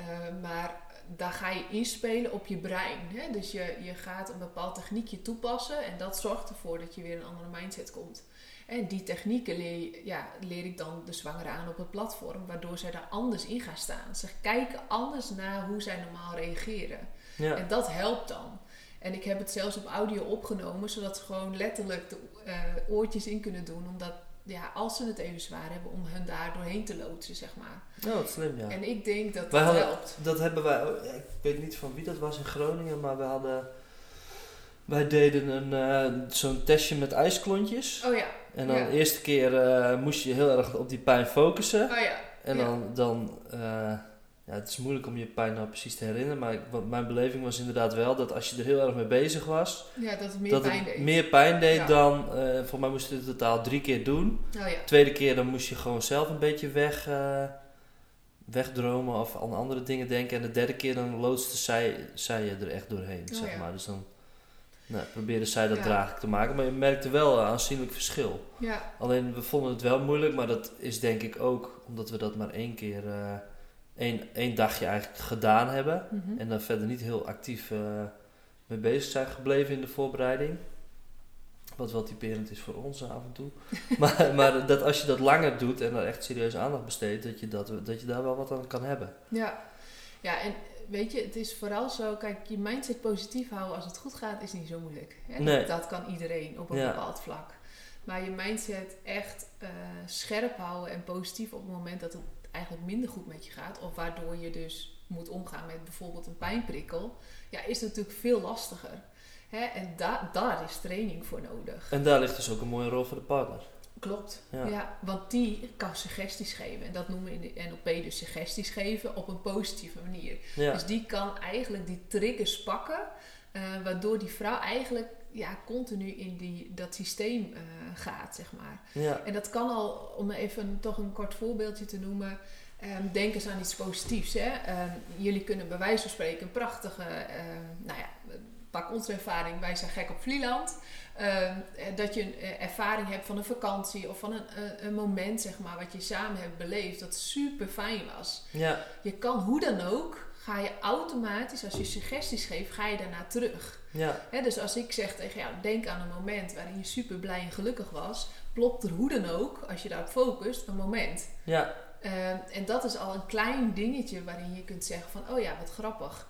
Uh, maar daar ga je inspelen op je brein. Hè? Dus je, je gaat een bepaald techniekje toepassen en dat zorgt ervoor dat je weer een andere mindset komt. En die technieken leer, ja, leer ik dan de zwangere aan op het platform, waardoor zij daar anders in gaan staan. Ze kijken anders naar hoe zij normaal reageren. Ja. En dat helpt dan. En ik heb het zelfs op audio opgenomen, zodat ze gewoon letterlijk de uh, oortjes in kunnen doen. Omdat ja, als ze het even zwaar hebben, om hen daar doorheen te loodsen, zeg maar. Oh, wat slim, ja. En ik denk dat dat helpt. Dat hebben wij, ik weet niet van wie dat was in Groningen, maar we hadden, wij deden een, uh, zo'n testje met ijsklontjes. Oh ja. En dan de eerste keer uh, moest je heel erg op die pijn focussen. Oh ja. En dan, dan uh, ja, het is moeilijk om je pijn nou precies te herinneren, maar ik, mijn beleving was inderdaad wel dat als je er heel erg mee bezig was, ja, dat het meer pijn deed, meer pijn deed dan, uh, voor mij moest je het totaal drie keer doen. Oh, ja. Tweede keer dan moest je gewoon zelf een beetje weg, uh, wegdromen of aan andere dingen denken. En de derde keer dan loodste zij, zij je er echt doorheen, oh, zeg maar. Dus dan nou, probeerde zij dat draaglijk te maken, maar je merkte wel een aanzienlijk verschil. Ja. Alleen we vonden het wel moeilijk, maar dat is denk ik ook omdat we dat maar één keer... Uh, één, één dagje eigenlijk gedaan hebben. Mhm. En dan verder niet heel actief uh, mee bezig zijn gebleven in de voorbereiding. Wat wel typerend is voor ons af en toe. maar, maar dat als je dat langer doet en er echt serieus aandacht besteedt, dat je, dat, dat je daar wel wat aan kan hebben. Ja, ja en weet je, het is vooral zo, kijk, je mindset positief houden als het goed gaat, is niet zo moeilijk. Hè? Nee. Dat kan iedereen op een bepaald vlak. Maar je mindset echt uh, scherp houden en positief op het moment dat het eigenlijk minder goed met je gaat, of waardoor je dus moet omgaan met bijvoorbeeld een pijnprikkel, ja, is natuurlijk veel lastiger. Hè? En da daar is training voor nodig. En daar ligt dus ook een mooie rol voor de partner. Klopt, ja. want die kan suggesties geven. En dat noemen we in de NLP dus suggesties geven op een positieve manier. Ja. Dus die kan eigenlijk die triggers pakken, uh, waardoor die vrouw eigenlijk ja, continu in die, dat systeem uh, gaat, zeg maar. Ja. En dat kan al, om even toch een kort voorbeeldje te noemen, um, denk eens aan iets positiefs. Hè? Um, jullie kunnen bij wijze van spreken een prachtige, um, nou ja, pak onze ervaring, wij zijn gek op Vlieland. dat je een ervaring hebt van een vakantie of van een, een, een, moment, zeg maar, wat je samen hebt beleefd, dat super fijn was. Ja. Je kan hoe dan ook ga je automatisch, als je suggesties geeft, ga je daarna terug. Ja. dus als ik zeg tegen jou, denk aan een moment waarin je super blij en gelukkig was, plopt er hoe dan ook, als je daarop focust, een moment. Ja. Uh, en dat is al een klein dingetje waarin je kunt zeggen van, oh ja, wat grappig.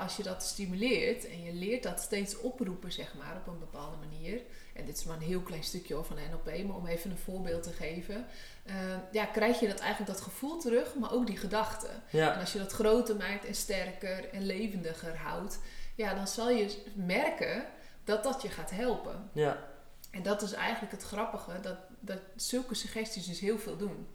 als je dat stimuleert en je leert dat steeds oproepen, zeg maar, op een bepaalde manier. En dit is maar een heel klein stukje van NLP, maar om even een voorbeeld te geven. Uh, ja, krijg je dat eigenlijk dat gevoel terug, maar ook die gedachten. Ja. En als je dat groter maakt en sterker en levendiger houdt, ja, dan zal je merken dat dat je gaat helpen. Ja. En dat is eigenlijk het grappige, dat, dat zulke suggesties dus heel veel doen.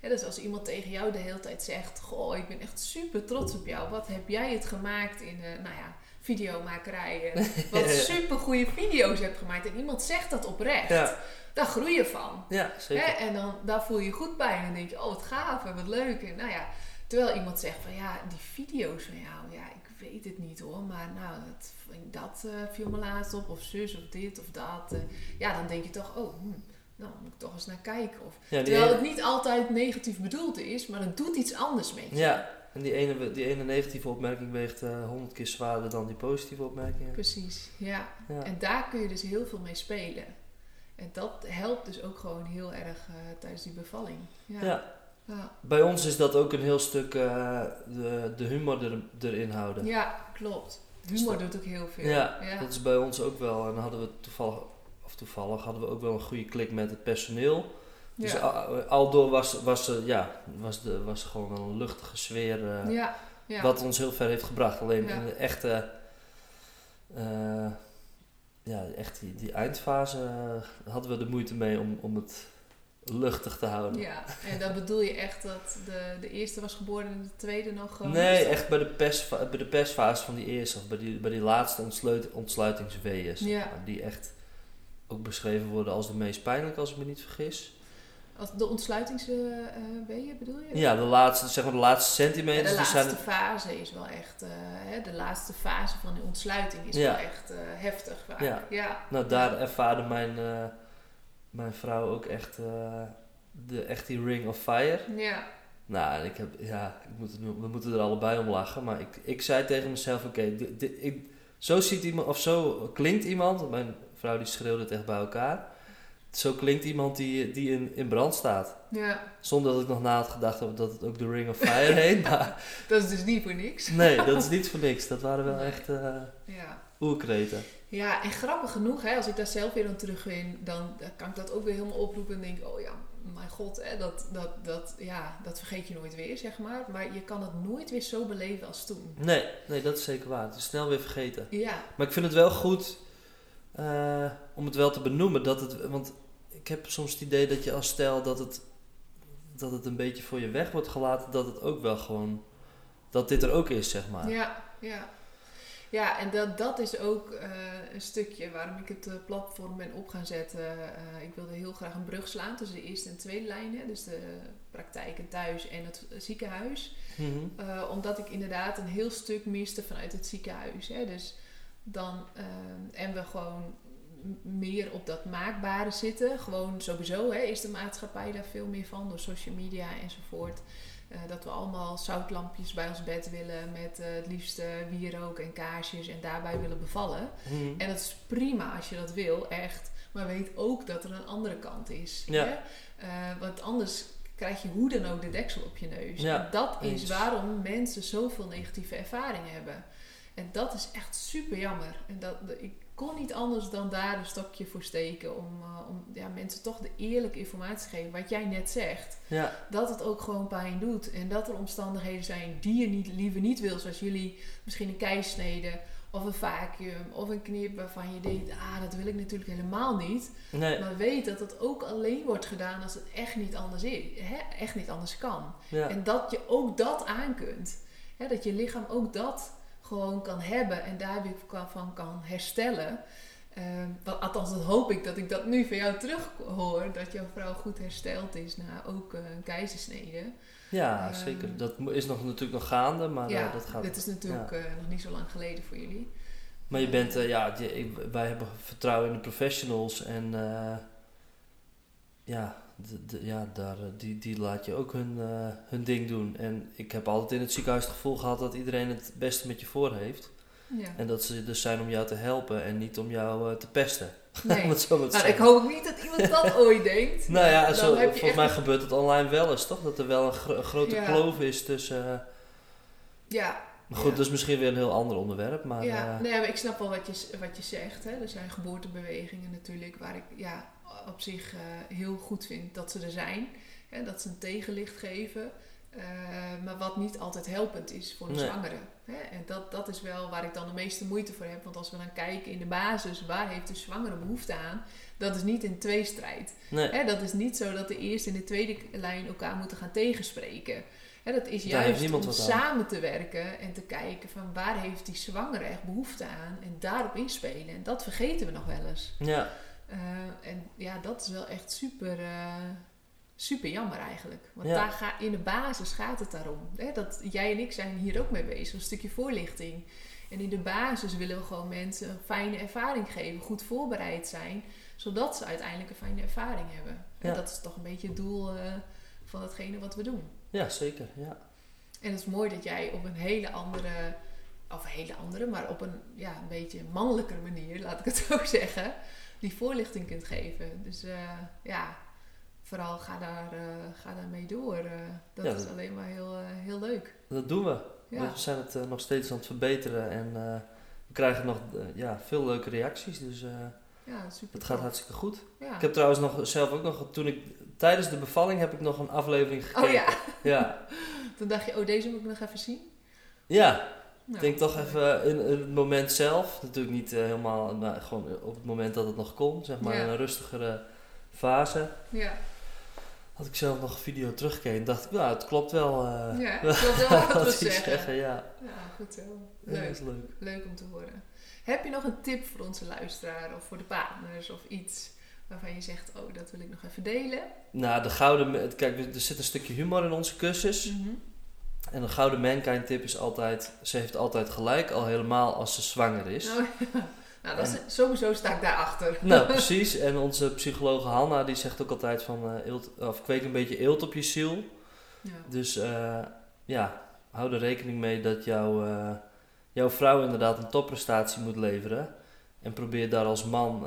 Ja, dus als iemand tegen jou de hele tijd zegt: Goh, ik ben echt super trots op jou. Wat heb jij het gemaakt in, uh, nou ja, videomakerij? wat super goede video's hebt gemaakt. En iemand zegt dat oprecht. Ja. Daar groei je van. Ja, zeker. Hè? En dan daar voel je je goed bij. En dan denk je: Oh, wat gaaf en wat leuk. En nou ja, terwijl iemand zegt van ja, die video's van jou, ja, weet het niet hoor. Maar nou, dat, dat uh, viel me laatst op. Of zus of dit of dat. Uh, ja, dan denk je toch: Oh, hm, nou moet ik toch eens naar kijken. Of, Ja, terwijl het niet altijd negatief bedoeld is, maar het doet iets anders met je. ja, en die ene, die ene negatieve opmerking weegt eh, honderd keer zwaarder dan die positieve opmerkingen. Precies, ja. Ja. En daar kun je dus heel veel mee spelen. En dat helpt dus ook gewoon heel erg eh, tijdens die bevalling. Ja. Ja. Ja. Bij ons is dat ook een heel stuk eh, de, de humor er, erin houden. Ja, klopt. Humor doet ook heel veel. Ja, ja. dat is bij ons ook wel. En dan hadden we toevallig, of toevallig hadden we ook wel een goede klik met het personeel. Dus ja. al- aldoor was, was, er- ja, was, de, was gewoon wel een luchtige sfeer. eh, ja. ja. Wat ons heel ver heeft gebracht. Alleen in de echte, eh, ja, echt die, die eindfase eh, hadden we de moeite mee om, om het luchtig te houden. Ja, en dan bedoel je echt dat de, de eerste was geboren en de tweede nog gewoon... Nee, echt bij de, persfa bij de persfase van die eerste, of bij die, bij die laatste ontsluit, ontsluitingsweeën. Ja. maar, Die echt ook beschreven worden als de meest pijnlijke, als ik me niet vergis. Als de ontsluitingsweeën bedoel je? Ja, de laatste, zeg maar de laatste Ja, centimeters. de die laatste zijn, fase is wel echt... eh, hè, de laatste fase van de ontsluiting is Ja. wel echt eh, heftig vaak. Ja. ja. nou, daar ervaarde mijn, eh, mijn vrouw ook echt, eh, de, echt die ring of fire. Ja. Nou, ik heb, ja, ik moet we moeten er allebei om lachen. Maar ik, ik zei tegen mezelf, oké, zo ziet iemand, of zo klinkt iemand. Mijn vrouw die schreeuwde het echt bij elkaar. Zo klinkt iemand die, die in, in brand staat. ja, Zonder dat ik nog na had gedacht dat het ook de Ring of Fire heet. Maar dat is dus niet voor niks. nee, dat is niet voor niks. Dat waren wel Nee. echt eh Ja. oerkreten. Ja, en grappig genoeg, hè, als ik daar zelf weer aan terug in, dan dan kan ik dat ook weer helemaal oproepen en denk, oh ja, mijn god, hè, dat, dat, dat, ja, dat vergeet je nooit weer, zeg maar. Maar je kan het nooit weer zo beleven als toen. Nee, nee, dat is zeker waar. Het is snel weer vergeten. Ja, Maar ik vind het wel goed eh, om het wel te benoemen. Dat het, want ik heb soms het idee dat je als stel dat het, dat het een beetje voor je weg wordt gelaten. Dat het ook wel gewoon, dat dit er ook is, zeg maar. ja, ja. Ja, en dat, dat is ook eh, een stukje waarom ik het eh, platform ben op gaan zetten. Eh, ik wilde heel graag een brug slaan tussen de eerste en tweede lijn. Hè, dus de praktijk en thuis en het ziekenhuis. Mhm. Uh, omdat ik inderdaad een heel stuk miste vanuit het ziekenhuis. Hè. Dus dan, en we gewoon meer op dat maakbare zitten. Gewoon sowieso hè, is de maatschappij daar veel meer van door social media enzovoort. Uh, dat we allemaal zoutlampjes bij ons bed willen met uh, het liefste wierook en kaarsjes en daarbij willen bevallen. Mhm. En dat is prima als je dat wil, echt. Maar weet ook dat er een andere kant is. Ja. Hè? Uh, want anders krijg je hoe dan ook de deksel op je neus. Ja, en dat is eens. waarom mensen zoveel negatieve ervaringen hebben. En dat is echt super jammer. En dat, ik kon niet anders dan daar een stokje voor steken om, uh, om ja, mensen toch de eerlijke informatie te geven. Wat jij net zegt. Ja, Dat het ook gewoon pijn doet. En dat er omstandigheden zijn die je niet, liever niet wil. Zoals jullie misschien een keisnede of een vacuüm of een knip waarvan je denkt, ah, dat wil ik natuurlijk helemaal niet. nee. Maar weet dat het ook alleen wordt gedaan als het echt niet anders is. Hè? Echt niet anders kan. Ja. En dat je ook dat aan kunt. Hè? Dat je lichaam ook dat gewoon kan hebben en daar weer van kan herstellen. Ehm, althans, dat hoop ik dat ik dat nu van jou terug hoor. Dat jouw vrouw goed hersteld is na ook eh, een keizersnede. ja, Ehm, zeker. Dat is nog, natuurlijk nog gaande, maar ja, eh, dat gaat... dit is natuurlijk eh, nog niet zo lang geleden voor jullie. Maar je bent, ja, wij hebben vertrouwen in de professionals en ja, ja daar, eh, die, die laat je ook hun, eh, hun ding doen. En ik heb altijd in het ziekenhuis het gevoel gehad dat iedereen het beste met je voor heeft. Ja. En dat ze dus zijn om jou te helpen en niet om jou eh, te pesten. Nee. Om het zo maar Nou, ik hoop niet dat iemand dat ooit denkt. Nou ja, zo, volgens echt mij gebeurt het online wel eens, toch? Dat er wel een, gro- een grote Ja. kloof is tussen... Ja, maar goed, Ja. dat is misschien weer een heel ander onderwerp, maar... ja, nee, maar ik snap wel wat je, wat je zegt. Hè. Er zijn geboortebewegingen natuurlijk waar ik ja, op zich eh, heel goed vind dat ze er zijn. Hè, dat ze een tegenlicht geven. Eh, maar wat niet altijd helpend is voor Nee. zwangere. Hè. En dat, dat is wel waar ik dan de meeste moeite voor heb. Want als we dan kijken in de basis, waar heeft de zwangere behoefte aan? Dat is niet in tweestrijd. nee, Hè, dat is niet zo dat de eerste en de tweede lijn elkaar moeten gaan tegenspreken. Hè, dat is juist om samen te werken en te kijken van waar heeft die zwangere echt behoefte aan en daarop inspelen. En dat vergeten we nog wel eens. ja, Eh, en ja, dat is wel echt super, eh, super jammer eigenlijk. Want Ja. daar ga, in de basis gaat het daarom. Hè? Dat, jij en ik zijn hier ook mee bezig, een stukje voorlichting. En in de basis willen we gewoon mensen een fijne ervaring geven, goed voorbereid zijn. Zodat ze uiteindelijk een fijne ervaring hebben. En dat is toch een beetje het doel eh, van hetgene wat we doen. Ja, zeker. Ja. En het is mooi dat jij op een hele andere, of een hele andere, maar op een ja, een beetje mannelijker manier, laat ik het zo zeggen, die voorlichting kunt geven. Dus eh, ja, vooral ga daar, eh, ga daar mee door. eh. dat Ja, is alleen maar heel, heel leuk. Dat doen we. Ja. We zijn het nog steeds aan het verbeteren en we krijgen nog ja, veel leuke reacties. Dus Ja, super. het gaat hartstikke goed. Ja. Ik heb trouwens nog zelf ook nog, toen ik tijdens de bevalling heb ik nog een aflevering gekeken. Oh ja, Ja, toen dacht je, oh deze moet ik nog even zien. ja. Ik denk toch even in, in het moment zelf. Natuurlijk niet eh, helemaal, maar gewoon op het moment dat het nog kon. Zeg maar in een rustigere fase. Ja, Had ik zelf nog een video teruggekeken. dacht ik, nou het klopt wel. eh, ja ik wilde wel wat we ik zeggen. ja. Ja, goed zo. Leuk. is leuk. Leuk om te horen. Heb je nog een tip voor onze luisteraar of voor de partners of iets waarvan je zegt, oh dat wil ik nog even delen? Nou, de gouden... Kijk, er zit een stukje humor in onze cursus. Mhm. En een gouden mankind tip is altijd... Ze heeft altijd gelijk, al helemaal als ze zwanger is. Nou, nou dat is, sowieso sta ik daarachter. Nou, precies. En onze psycholoog Hanna, die zegt ook altijd van... eh, eelt, of kweek een beetje eelt op je ziel. Ja. Dus eh, ja, hou er rekening mee dat jouw, eh, jouw vrouw inderdaad een topprestatie moet leveren. En probeer daar als man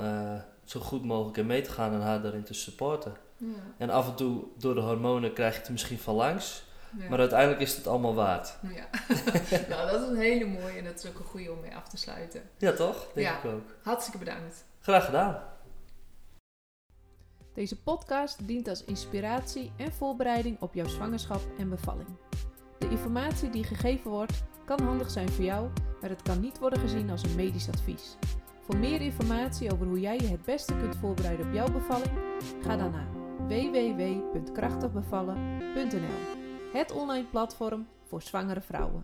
zo goed mogelijk in mee te gaan en haar daarin te supporten. Ja. En af en toe door de hormonen krijg je het misschien van langs. Ja. Maar uiteindelijk is het allemaal waard. Ja. nou, dat is een hele mooie en dat is ook een goede om mee af te sluiten. Ja, toch? Denk Ja. ik ook. Hartstikke bedankt. Graag gedaan. Deze podcast dient als inspiratie en voorbereiding op jouw zwangerschap en bevalling. De informatie die gegeven wordt kan handig zijn voor jou, maar het kan niet worden gezien als een medisch advies. Voor meer informatie over hoe jij je het beste kunt voorbereiden op jouw bevalling, ga dan naar www.krachtigbevallen.nl. Het online platform voor zwangere vrouwen.